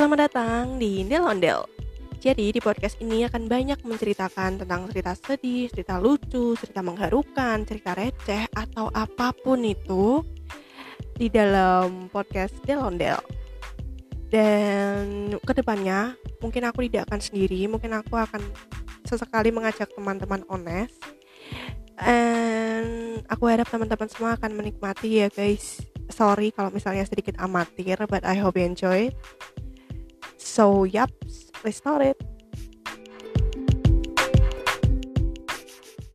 Selamat datang di Ndel Ondel. Jadi di podcast ini akan banyak menceritakan tentang cerita sedih, cerita lucu, cerita mengharukan, cerita receh atau apa pun itu di dalam podcast Ndel Ondel. Dan ke depannya mungkin aku tidak akan sendiri, mungkin aku akan sesekali mengajak teman-teman honest. And aku harap teman-teman semua akan menikmati ya guys. Sorry kalau misalnya sedikit amatir, but I hope you enjoy. So, yep, let's start it.